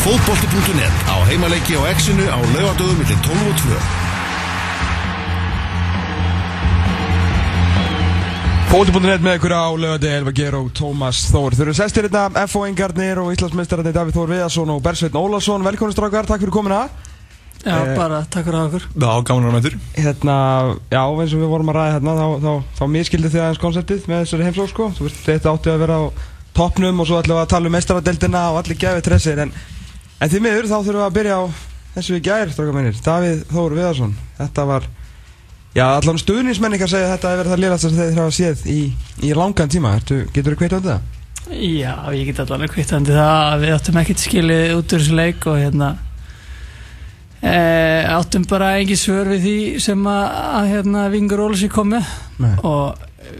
Fótbolti.net á heimaleiki á exinu á laugadöðum millir 12 og 2. Fóti.net með ykkur á lögadi Elva Geir og Tómas Þór. Þau eru sestir hérna FO-ingarnir og Íslandsmeistararnir Davíð Þór Viðarsson og Bersveitn Ólarsson Velkomin strákar, takk fyrir komina Já, Eh, bara takk fyrir að okkur Já, gaman að mætur Hérna, já, eins og við vorum að ræða hérna þá, þá, þá miskildi þið aðeins konceptið með þessari heimsók sko. Þú veist, þetta átti að vera á toppnum og svo ætlum við að tala um meistaradeldina og allir gefið tressir en, en því miður þá þurfum við að byrja á þessu í gær, strákar mínir. Davíð Þór Viðarsson. Þetta var, já, allan stuðnismenningar segja að þetta hefur verið það liðast sem þeir hafa séð í, í langan tíma. Ertu, Getur þú á þetta? Já, ég get allavega kvittandi það. Að við áttum ekkert skilið út úr þessu leik og hérna e, áttum bara engin svör við því sem að, að hérna Vingur Ólasi kom með. Nei. og e,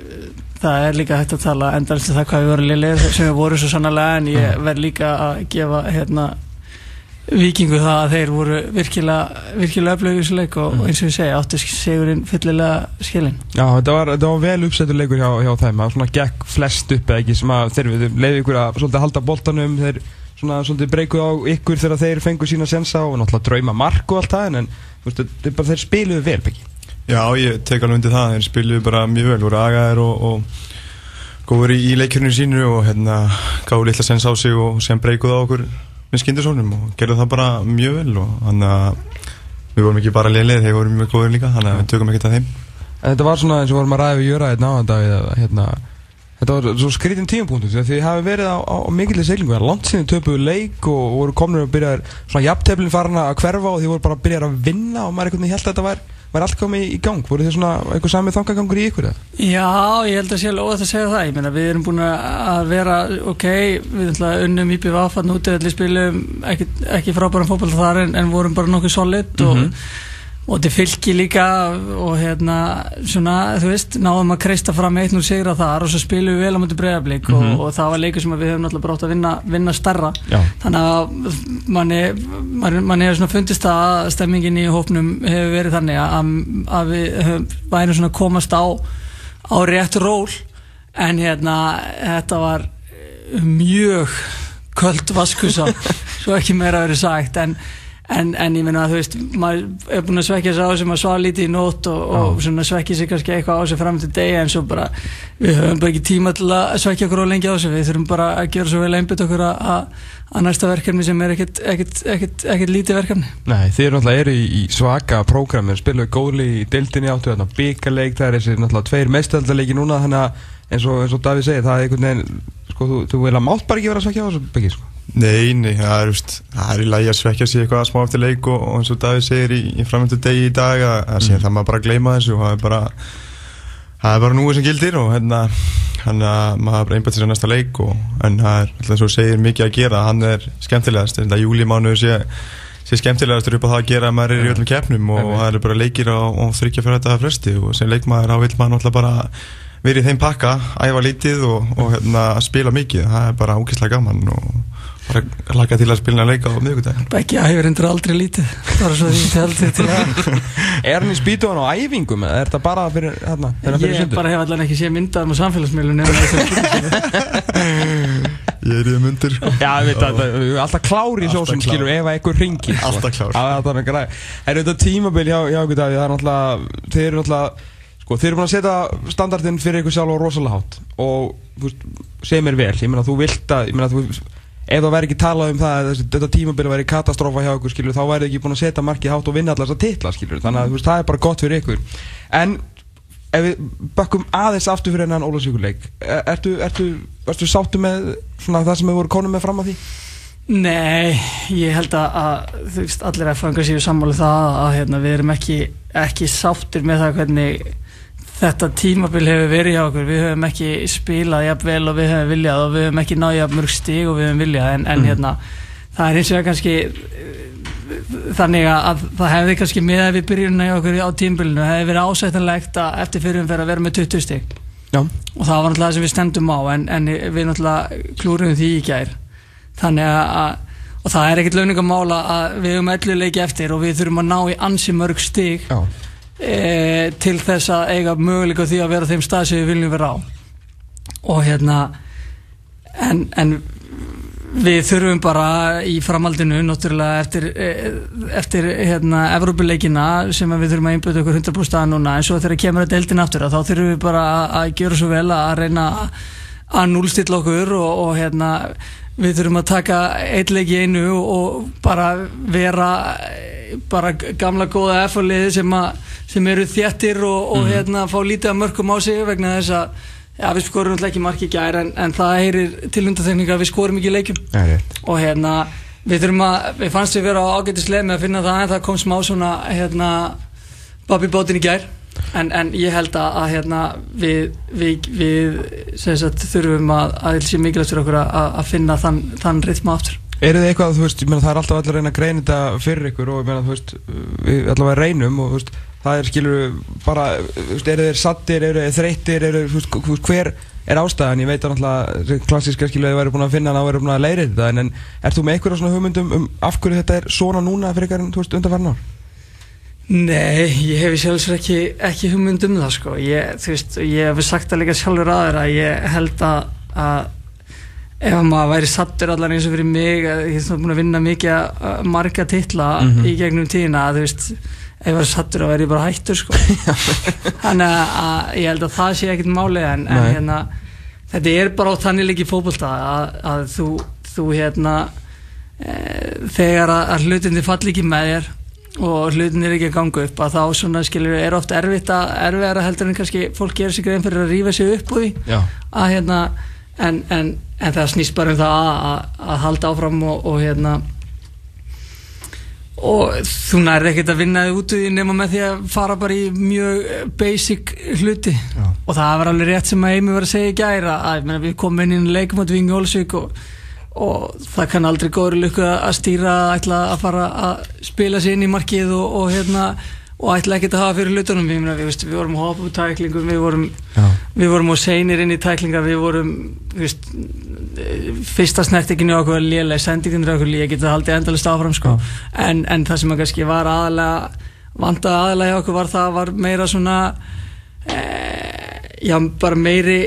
það er líka hægt að tala endalist það hvað við vorum liðlega sem við vorum svo sannlega en ég verð líka að gefa hérna vikingu það að þeir voru virkilega, virkilega öflögu í þessu leik og, og eins og ég segja áttu sigurinn fyllilega skilin Já, þetta var, þetta var vel uppsettur leikur hjá, hjá þeim. Það svona gekk flest upp eða ekki sem að þeir við leiði ykkur að svolítið halda boltanum þeir svona svolítið breykuð á ykkur þegar þeir fengu sína sensa og náttúrulega drauma mark og allt það en, en veist, þetta er bara þeir spiluðu vel Beki Já, ég tek alveg undir það, þeir spiluðu bara mjög vel, voru agaðir og, og góður í, í leikjörnum sínu og hérna gáðu litla sens á sig og sem breykuð á okkur með skindisónum og gerðu það bara mjög vel og þannig að við vorum ekki bara liðlega, þeir voru mjög góður líka, þannig að við tökum ekkert að þeim. Þetta var svona eins og vorum að ræða við Jöra hérna á þetta hérna, Þetta var svo skrítin tímapunktur því að þið hafi verið á, á mikilvæg seglingu Landsinni töpuðu leik og voru komin að byrja svona jafnteflin farin að hverfa og þið voru bara að byrja að vinna og maður einhvern veginn held að þetta var, var allt komið í gang? Voru þið svona eitthvað samið þangagangur í ykkur eða? Já, ég held að sé alveg óætt að segja það. Ég meina við erum búin að vera ok, við ætla unnum íbjöf áfann út eða spilum ekki, ekki frábærum fótball þar en, en vorum bara nokkuð solid og, og þetta fylgji líka og hérna svona, þú veist, náðum að kreista fram eitt nú sigra þar og svo spilum við vel á mjöndi bregðarblik og, og það var leikur sem við höfum náttúrulega brátt að vinna, vinna starra Já. þannig að manni, manni, manni hefur svona fundist að stemmingin í hópnum hefur verið þannig að, að við höfum, værum svona komast á á rétt ról. En hérna þetta var mjög köld vaskusa svo ekki meira verið sagt. En, en, en ég meina að þú veist maður er búin að svekja sig á sem að svá lítið í nótt og, og svona svekja sig kannski eitthvað á sig fram til degi en svo bara við höfum bara ekki tíma til að svekja okkur á lengi á sig við þurfum bara að gera svo vel einbytt okkur að, næsta verkefni sem er ekkert, ekkert, ekkert, ekkert lítið verkefni. Nei, þið eru náttúrulega í, í svaka prógrami spiluðu góðli í deildinni áttu þarna byggarleik, það er þessi náttúrulega tveir meistöldaleiki núna þannig að eins og, og Davíð segir það er einhvern veginn, sko, þú, þú að að Nei, nei, það er, veist, það er í lagi að svekja sig eitthvað smá eftir leik og, og eins og Davíð segir í, í framöndu degi í dag að, að síðan það maður bara að gleyma þessu og það er bara það er bara núið sem gildir og hérna að maður bara einbætt sér að næsta leik og, en það er alltaf svo segir mikið að gera. Hann er skemmtilegast, þetta júlimánu sé, sé skemmtilegastur upp á það að gera að maður er í öllum keppnum og það er bara leikir og, og þryggja fyrir þetta fresti og sem leikmaður á vill maður náttúrulega bara verið þeim pakka, æfa lítið og, og hérna, spila mikið, það er bara ógeðslega gaman og bara laka til að spila leika á miðugudaginn Beggi æfir endur aldrei lítið bara svo því til aldrei til að Er hann í spýtu hann á æfingum eða er þetta bara fyrir, hérna, ég bara hef allan ekki séð myndaðum á þessu Ég er í þeim undir sko. Já, ég veit að það er alltaf klári í Alltaf sósum, skilur, ef að eitthvað ringir sko. Alltaf klár. Já, það er græð Er þetta tímabil hjá, hjá ykkur er náttúrulega Þeir eru náttúrulega Sko, þeir eru búin að setja standardinn fyrir ykkur sjálf á rosalega hátt Og, þú veist, segir mér vel Ég meina, þú vilt að, ég meina, þú Ef það væri ekki talað um það að þetta tímabil væri katastrófa hjá ykkur, skilur, þá væri ekki búin að setja markið hátt og vinna allar þess að titla, skilur, þannig að veist, það er bara gott fyrir ykkur. En ef við bakkum aðeins aftur fyrir hennan Ólasvíkuleik, ertu, ertu, ertu sáttu með svona það sem við vorum konum með fram að því? Nei, ég held að, að veist, allir F-fangar séu sammáli það að hérna, við erum ekki, ekki sáttir með það hvernig þetta tímabil hefur verið hjá okkur. Við höfum ekki spilað jafn vel og við höfum viljað og við höfum ekki náð jafn mörg stig og við höfum viljað. En, en hérna það er eins og kannski eh, þannig að, að það hefði kannski miðað við byrjunna hjá okkur á tímabilinu það hefði verið ásættanlegt að eftir fyrirum fyrir að vera með 20 stig. Já. og það var náttúrulega það sem við stendum á en, en við náttúrulega klúrum því í gær. Þannig að, að og það er ekkert launingamála að við höfum ellu leiki eftir og við þurfum að ná í ansi mörg stig. Já. E, til þess að eiga möguleika því að vera þeim stað sem við viljum vera á. Og hérna en, en við þurfum bara í framhaldinu náttúrulega eftir, eh, eftir hérna, Evrópuleikina sem við þurfum að einbjöta okkur 100% að núna en svo þegar kemur að deildin aftur þá þurfum við bara að, gera svo vel að reyna að núlstilla okkur og, og hérna við þurfum að taka eitt leik í einu og bara vera bara gamla góða F-liði sem, sem eru þjættir og, og mm. hérna fá lítið að mörgum á sig vegna þess að Já, við skorum náttúrulega ekki marki æra en, en það heyrir til undanþekninga að við skorum ekki leikum ja, og hérna við þurfum að, við fannst við vera á ágættislega með að finna það en það kom smá svona hérna Babi bótin í gær en, en ég held að, að hérna við, við, við sagt, þurfum að, að sé mikilvægt fyrir okkur að finna þann, þann ritma aftur Er þið eitthvað, þú veist, meina, það er alltaf allir að reyna að greina þetta fyrir ykkur og meina, veist, við allavega reynum og veist, það er skilur bara, eru þeir sattir, eru þeir þreyttir, eru, hver er ástæðan? Ég veit að náttúrulega klassíska skilur að þið væri búin að finna hann að væri búin að leira þetta en, en er þú með eitthvað svona hugmyndum um af hverju þetta er svona núna fyrir ykkar undanferðin ár? Nei, ég hef sjálfsvegar ekki, ekki hugmyndum það sko, ég, veist, ég hef sagt það líka sjálfur aðeins að ég held að, að ef maður væri sattur allar eins og fyrir mig ég hef búin að vinna mikið marga titla mm -hmm. í gegnum tíðina þú veist, ef ég væri sattur þá væri ég bara hættur sko. Þannig að ég held að það sé ekkit máli en, en hérna, þetta er bara á þannig líki fókbólta að, að þú, þú hérna e, þegar að, að hlutinni falli ekki með þér og hlutinni er ekki að ganga upp að þá svona skilur er ofta erfitt að erfiðara heldur en kannski fólk gerir sig grein fyrir að rífa sig upp úr því. Að hérna en, en, en það snýst bara um það að, að halda áfram og, og hérna og þú næri ekkert að vinna þig út í nema með því að fara bara í mjög basic hluti. Já. og það var alveg rétt sem að Eimi var að segja í gæra að við komum inn í leikum átt Vingi Olsvík og, og það kann aldrei góður lukku að stýra að, að fara að spila sér inn í markið og, og hérna og ætla ekki að hafa fyrir lutunum við, við, við vorum á hopu tæklingum við vorum, við vorum á seinir inn í tæklinga við vorum viðst, fyrsta snertikinu okkur lélega sendinginu okkur lélega getið haldið endalist áfram sko. en, en það sem að kannski var aðalega vanda aðalega okkur var það var meira svona e, já bara meiri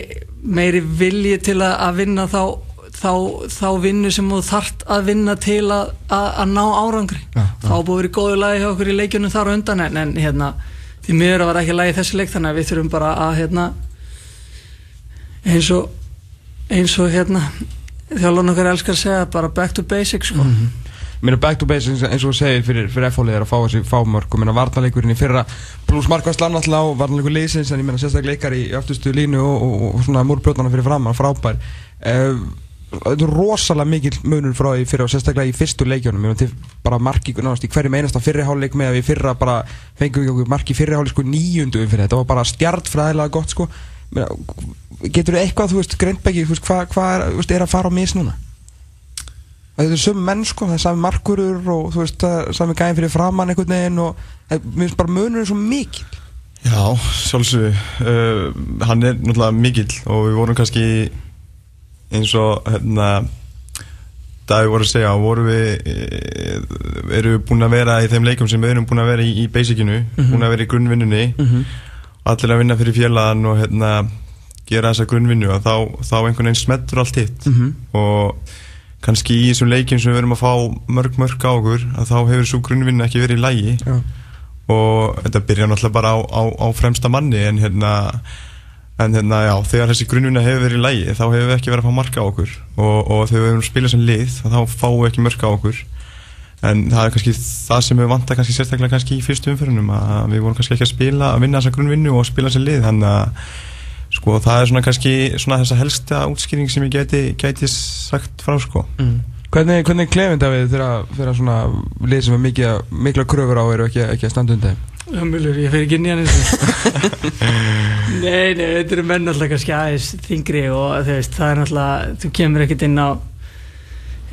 meiri vilji til að, að vinna þá þá, þá vinnu sem þú þart að vinna til að, að, að ná árangri ja, þá búið verið góðu lagi hjá okkur í leikjunum þar og undan en, en hérna, því miður vera ekki lagi þessi leik þannig að við þurfum bara að hérna, eins og eins og hérna þjálfurinn okkar elskar að segja bara back to basics sko. mm -hmm. Er back to basics eins og þú segir fyrir, fyrir F-hólið er að fá þessi fámörk og er varnarleikurinn í fyrra pluss markværslan alltaf á varnarleikur leysins en ég meina sérstaklega leikar í afturstu línu og, og, og svona múrbrjóðana fyrir fram, frábær uh, rosalega mikil munur frá því fyrir og sérstaklega í fyrstu leikjónum við erum bara marki náttúrulega í hverjum einasta fyrriháleik með að við fyrra bara fengum við marki fyrriháleik sko nýjundu umfyrir þetta var bara stjartfræðilega gott sko. Getur þú eitthvað þú veist Greinbæki hvað hva er, er að fara á mis núna? Þetta er sömu menn sko það er sami markurur og þú veist sami gæðin fyrir framann einhvern veginn og mér finnst bara munur er svo mikil Já, sjálfsög uh, hann er náttúrulega mikil og við vorum kannski eins og hérna það við vorum að segja, vorum við eh, erum við búin að vera í þeim leikum sem við erum búin að vera í, í basicinu mm -hmm. búin að vera í grunnvinnunni mm -hmm. allir að vinna fyrir fjölaðan og hérna gera þessa grunnvinnu og þá, þá einhvern veginn smettur allt hitt mm -hmm. og kannski í þessum leikim sem við erum að fá mörg mörg á okkur að þá hefur svo grunnvinnu ekki verið í lægi ja. og þetta byrja náttúrulega bara á, á, á fremsta manni en hérna en hérna já, þegar þessi grunnvinna hefur verið í lægi þá hefur við ekki verið að fá marka á okkur og, og þegar við hefum spilað sem lið þá fáum við ekki mörka á okkur en það er kannski það sem við vantar kannski sérstaklega kannski í fyrstu umfyrunum að við vorum kannski ekki að spila, að vinna þessa grunnvinnu og spila sem lið, þannig að sko það er svona kannski svona þessa helsta útskýring sem ég geti, geti sagt frá sko mm. Hvernig, hvernig klefinn það við þegar svona lið sem er mikla kröfur á eru ekki, ekki að standa undir þeim? Ömulur, ég fer ekki inn í hann Nei, nei, þetta eru menn alltaf kannski aðeins þingri og veist, það er alltaf þú kemur ekkert inn á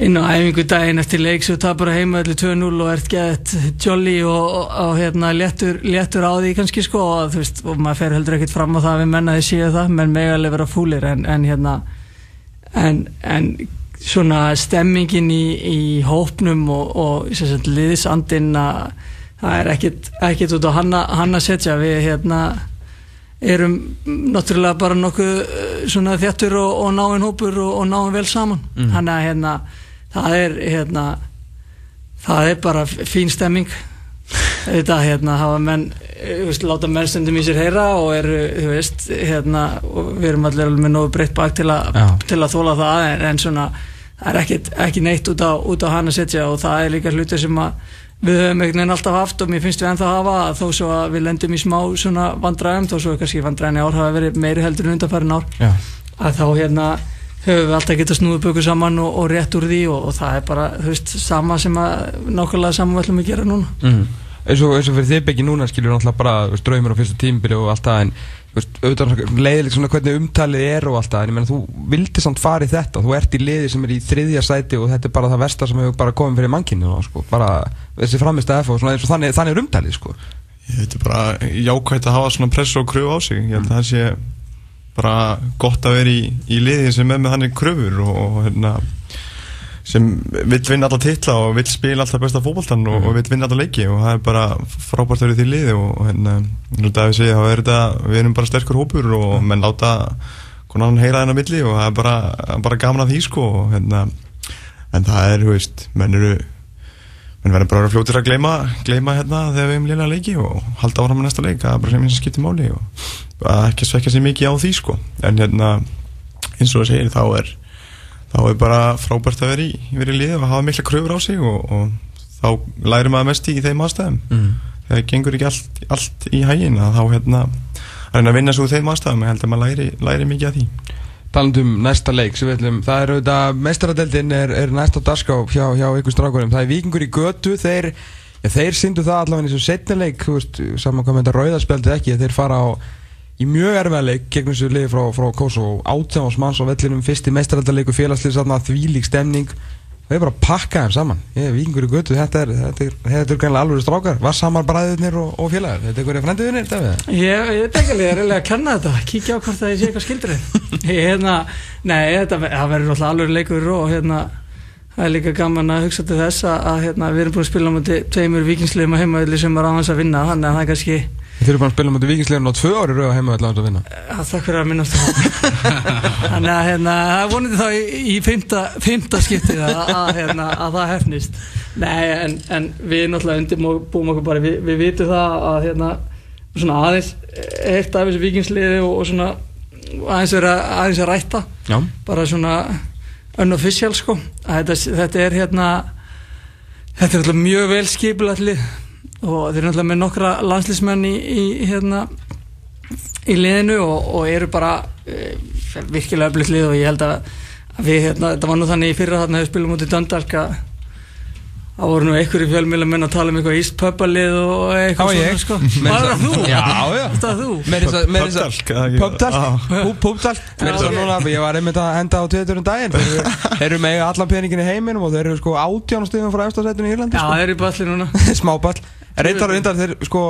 inn á æfingu daginn eftir leiks og tapur heima öllu 2-0 og ert gett jolly og, og, og hérna léttur, léttur á því kannski sko og þú veist, og maður fer heldur ekkert fram á það við menna því séu það, menn megalega vera fúlir en, en hérna en, en svona stemmingin í, í hópnum og, og liðsandinn að það er ekkit út á hann að setja. Við hérna erum náttúrulega bara nokkuð eh, svona þjættur og, og náinn hópur og, og náinn vel saman. Þannig að hérna það er hérna það er bara fín stemming. Þetta hérna hafa menn eh, veist, láta menn stundum í sér heyra og eru, þú veist, hérna við erum allir með nógu breytt bak til, a, til að þóla það en, en svona, það er ekkit, ekki neitt út á, út á hann að setja og það er líka hluti sem að við höfum einhvern veginn alltaf haft og mér finnst við ennþá hafa að þó svo að við lendum í smá svona vandræðum þó svo kannski vandræðin í ár hafa verið meiri heldur en undanfærin ár Já. að þá hérna höfum við alltaf getað snúið böku saman og, og rétt úr því og, og það er bara, þú veist, sama sem að nákvæmlega sama við ætlum að gera núna mm. eins, og, eins og fyrir þið beggi núna skilur náttúrulega bara draumur á fyrsta tímbili og allt það en auðvitað leiðilegt svona hvernig umtalið er og allt það en ég menn þú vildi samt fara í þetta þú ert í liði sem er í þriðja sæti og þetta er bara það versta sem hefur bara komið fyrir mannkynni sko. bara þessi framist að og svona, og þannig, þannig er umtalið sko. Ég veit bara jákvæmt að hafa svona press og kröfu á sig ég held að það sé bara gott að vera í, í liði sem er með þannig kröfur og, og hérna sem vill vinna alla titla og vill spila alltaf besta fótboltan og, og vill vinna alla leiki og það er bara frábært að vera í því liði og, hérna, það er þetta, við erum bara sterkur hópur og menn láta konar annan heyra þennan milli og það er bara, bara gaman að því sko og hérna en það er, þú veist, menn eru menn verður bara að fljótir að gleyma, gleyma hérna þegar við hefum liðlega leiki og halda áfram með næsta leik, það er bara sem skiptir máli og ekki að svekja sér mikið á því sko. En hérna eins og það segir þá er þá er bara frábært að vera í, vera í liði og hafa mikla kröfur á sig og, og þá lærir maður mest í þeim aðstæðum. Mm. þegar það gengur ekki allt, allt í hægin þá hérna að vinna svo þeim aðstæðum ég held að maður læri, læri mikið að því. Talandum um næsta leik sem við ætlum, það er auðvitað meistaradeldin er, er næsta dagská hjá, hjá ykkur strákurum, það er vikingur í götu þeir, ja, þeir syndu það allavega í þessu setni leik, þú veist, saman þetta rauðarspjaldið ekki, þeir fara á í mjög erfiða leik gegn þessu liði frá, frá Kosovo, átjáðans manns á vellinum fyrsti meistaradeldaleiku félagslið þarna þvílík stemning, það er bara að pakka þeim saman, ég er vikingur í götu þetta er, þetta er, þetta er greinlega alveg strákar var samar bræðirnir og, og félagar, þetta er hverja þetta við það? Ég, ég er eiginlega að kenna þetta kíkja á hvort það sé eitthvað skildur ég, hérna, Nei, þetta það verður alltaf alveg leikur og hérna það er líka gaman að hugsa til þess að, að hérna, við erum búin að spila á múti tveimur vikingsliðum að heimaðli sem var aðeins að vinna þannig að það er kannski Þeir eru bara að spila mútið vikingslegin á tvö ári rauða heima allavega að vinna. Að þakk fyrir að það. Þannig að hérna, er vonandi þá í, í fymta, fymta skiptið að, að, hérna, að það hefnist Nei, en, en við náttúrulega undirbúum okkur bara, við, við vitum það að hérna, svona aðeins eitt af þessu vikingsliði og, svona aðeins, vera, aðeins að rætta. Já, bara svona unofficial sko. Þetta, þetta er hérna þetta er alltaf mjög vel skipulat lið og þeir eru alltaf með nokkra landslísmenn í, í hérna í liðinu og, og eru bara e, virkilega öflugt lið og ég held að, við hérna, þetta var nú þannig í fyrra þarna hefur spilum út í Döndalk að það voru nú einhverju fjölmjöla menn að tala um eitthvað ístpöpalið og Það eitthvað ég. sko. Var að- það þú? Já, já. Það þú? Meira þess að- meira þess að- Pubdalk, eða ekki? Pubdalk, Já. Pú- Púbdalk Meira þess að núna, ég var einmitt að henda á Twitter um daginn Þeir eru, með allan peningin í heiminum og þeir eru sko átján stöðum frá efstasætinu í Írlandi Já, sko. þeir eru í balli núna Smáball Reyndar, reyndar, þeir sko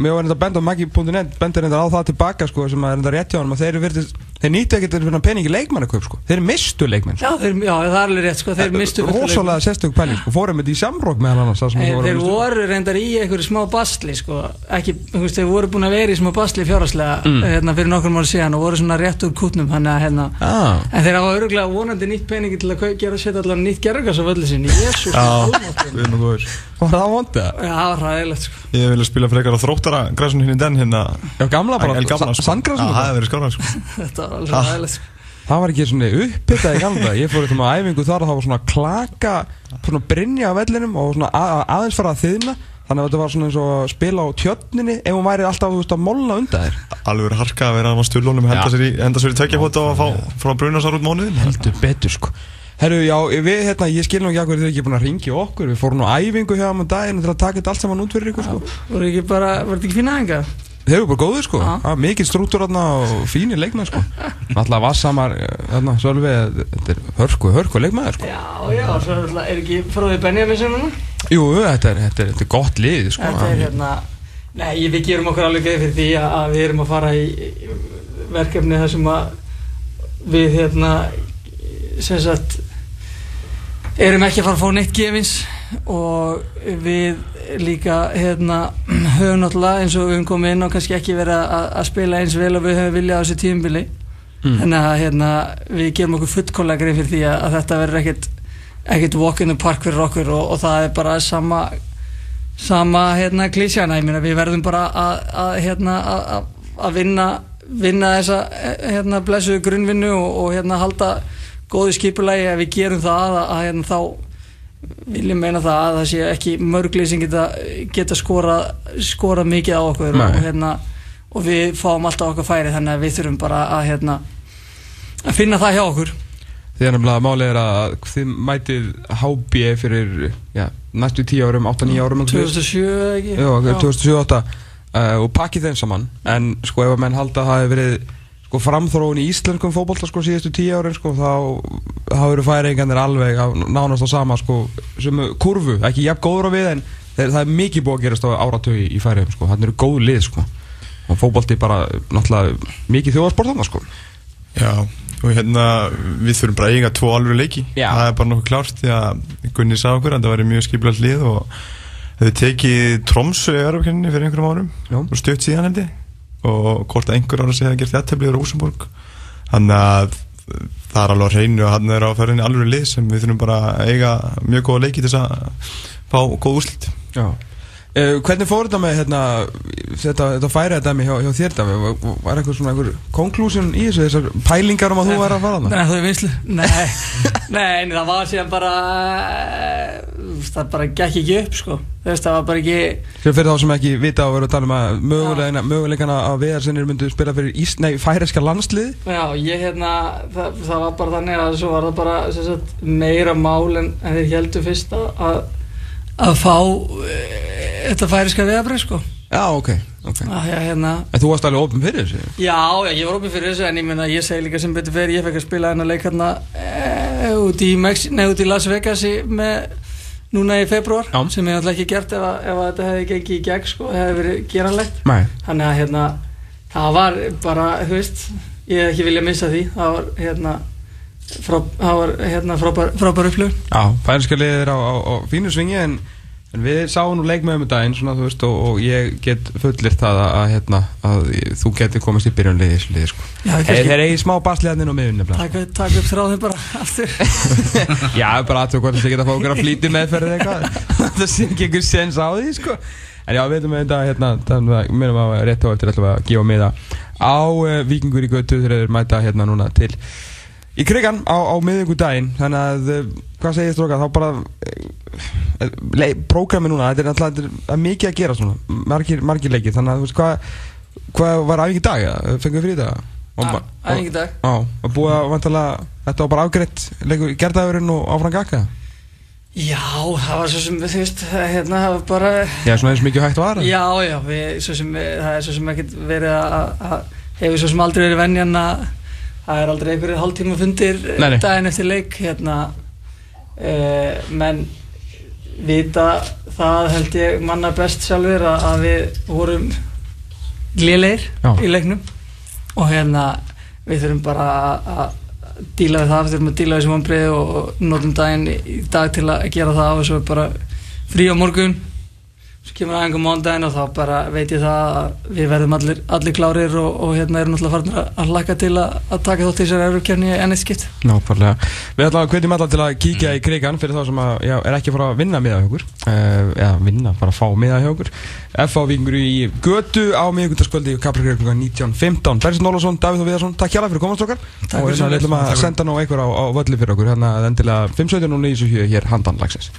Mér var reyndar að benda á Maggi.net Benda reyndar á það tilbaka sko Sem að reyndar rétt hjá hann Þeir, eru virðist- þeir nýttu ekkert fyrir peningi leikmannaköp sko. Þeir mistu leikmenn Já, þeir, já, það er alveg rétt sko, þeir mistu. Rósalega sérstök pæling sko. Fórum þetta í samrók með hann Þeir, voru að þeir mistu. voru reyndar í einhverju smá basli sko, ekki, þeir voru búin að vera í smá basli fjárhagslega Mm. hérna, fyrir nokkur mál síðan og voru svona rétt úr kútnum þannig að hérna, ah. en þeir hafa öruglega vonandi nýtt peningi til að gera setja allavega nýtt gerðugas á völlu sinni, góður. Var það vondið? Já, það var ræðilegt sko. Ég vil spila frekar á þróttara græsun hinn í den hérna. Já, gamla bara. El Þetta var alveg Ah. ræðilegt sko. Það var ekki svona uppbyttað í gamla dag. Ég fór eitthvað með æfingu þar og það var svona klaka Svona brinja á vellinum Og svona að, aðeins fara að þiðna Þannig að þetta var svona eins og að spila á tjötninni Ef hún væri alltaf þú veist, að molla undan þér. Alveg verið harka að vera á stjórnlónum henda sér í, henda sér í tveggja hóta og fá frá brunasár út mánuðin Heldur betur sko. Herru, já, við, hérna, ég skil nú ekki að hverju þið ekki búin að ringja okkur. Við fórum nú á æfingu hjá um daginn til að taka þetta allt saman út fyrir ykkur sko. Voru ekki bara, var þetta ekki fína enga? Þeir eru bara góðir sko, mikið strúttur þarna og fínir leikmenn sko. Alltaf vassamar, þarna, Sölvi, þetta er hörku, hörku leikmenn sko. Já, já, svo er, alltaf- er ekki fróði Benjamin sem núna? Jú, þetta er, þetta er, þetta er gott lið sko. Þetta er hérna Nei, við gerum okkur alveg geið fyrir því að, að við erum að fara í í verkefni þar sem að við hérna sem sagt erum ekki að fara að fá neitt gefins og við líka hérna, höfum náttúrulega eins og við höfum komið inn og kannski ekki verið að, að spila eins vel og við höfum viljað á þessu tíumbili Mm. þannig að hérna, við gerum okkur fullkóla grein fyrir því að, að þetta verður ekkert ekkert walk in the park fyrir okkur og, og það er bara sama sama hérna klísjana meina við verðum bara að, að hérna að, að- að vinna vinna þessa hérna blessuðu grunnvinnu og, og hérna halda góðu skipulagi. Ef við gerum það að, að hérna þá viljum meina það að það sé ekki mörglið sem geta, geta skora skora mikið á okkur og, hérna, og við fáum alltaf okkar færi þannig að við þurfum bara að hérna að finna það hjá okkur. Því að nefnilega málið er að þið mætið HB fyrir já, næstu 10 árum, 8-9 árum eitthvað svoleiðis. 2007 eða ekki? Já, ok, 2007-2008 uh, og pakkið þeim saman. En sko ef að menn halda að það hefur verið sko framþróun í íslenskum fótbolta sko síðustu 10 árin sko þá þá eru færingarnir alveg á, nánast á sama sko sem kurvu, ekki jafn góður á við en þeir, það er mikið búið að gerast á áratögi í færiðum sko, þannig eru góð lið sko. Og fótbolti bara náttúrulega mikið þjóðarsport þarna sko. Já, og hérna við þurfum bara eiga tvo alveg leiki. Já. það er bara nokkuð klárt því að Gunni sá okkur að það væri mjög skipilegt lið og þau tekið Tromsö í Örfkenninni fyrir einhverjum árum. Já. og stutt síðan ég og hvort að einhver ára segja að gert jætteflið á Rosenborg þannig að það er alveg á hreinu og hann er á ferðinni alveg lið sem við þurfum bara að eiga mjög góða leiki til þess að fá góð úrslit. Já Uh, hvernig fór þetta með hérna, þetta, þetta færið dæmi hjá, hjá þér dæmi var, eitthvað svona einhver conclusion í þessu þessar pælingar um að þú væri að fara þarna? Nei, þú er vinslu Nei, nei, það var síðan bara eh, það bara gekk ekki upp sko. Veist, það var bara ekki Sem fyrir þá sem ekki vita og verður að tala um að möguleikana, möguleikana að viðarsinnir myndu spila fyrir ís, nei, færiska landslið Já, ég hérna, það, það var bara þannig að svo var það bara sagt, meira mál en, en þeir heldur fyrst að, að, fá e, þetta færiska veðabrið sko. Já, ok, ok. Að, já, hérna, En þú varst alveg opinn fyrir þessu? Já, já, ég var opið fyrir þessu en ég meina ég segi líka sem betur fyrir ég fekk að spila hennar leik hérna e, út, í Mexi, nei, út í Las Vegas með núna í februar Já. sem ég náttúrulega ekki gert ef, að, ef að þetta hefði gengið í gegn sko, hefði verið geranlegt. Nei. Þannig að hérna það var bara, þú veist ég hef ekki viljað missa því. Það var hérna frá, það var hérna frábær, upplöfun Já, færiska liðið er á, á, á fínu svingi en, en við sáum nú leik með um daginn svona, veist, og, og ég get fullir það að, að, hérna, að þú getur komist í byrjunliði í þessu liði sko. Þeir þeir eigi smá basliðarnir og miðun nefnilega taka, taka upp þráðin bara aftur. Já, bara aðtöku hvort það geta okkur að flýti meðferðið eitthvað. Það sé ekki einhver sens á því, sko. En já, við veitum þetta, hérna, þannig að minnum að rétt á eftir að gefa miða á uh, Víkingur í götu þegar þeir mæta hérna núna til í krigan á, á miðvíkudaginn Þannig að, uh, hvað segir stróka, þá bara uh, prógrami núna, þetta er alltaf það mikið að gera svona, margir, margir leikir. Þannig að, þú veist, hvað hvað var æfingi í dag, eða? fengum við frí dag? æfingi dag. Já, og búið að vantalega, þetta var bara afgreitt leikur gerðagurinn og áfram gakka? Já, það var svo sem, þú veist, hérna, það var bara Já, svona eins mikið hægt var Já, já, við, svo sem, það er svo sem ekkert verið að, að hefur svo sem aldrei verið venjan að það er aldrei einhverjir hálftíma fundir daginn eftir leik hérna e, menn vita það held ég manna best sjálfur að, að við vorum Já. í leiknum og hérna við þurfum bara að- díla við það, við þurfum að díla við þessu vonbreið og notum daginn í dag til að gera það og svo bara frí á morgun svo kemur aðeins á mándaginn og þá bara veit ég það að við verðum allir, allir klárir og, og hérna erum náttúrulega farin að- laka til að, að taka þátt í þessari eurukefni enn eitt skipt Nákvæmlega. Við ætlum að hvetjum alla til að kíkja í krigan fyrir þá sem að, já, er ekki að fara að vinna miða hjá okkur. Eða vinna, bara að fá miða hjá okkur. F.A. Víkingur í götu á miðugundarskvöldi Kapri Greikluga 19.15 Bersin Ólafsson, Davíð og Viðarsson, takk hjá fyrir komast okkar Takk og fyrir hérna ætlum að senda nú einhver á, á völli fyrir okkur hérna endilega 5.17 og 9.7 hér handan lagsins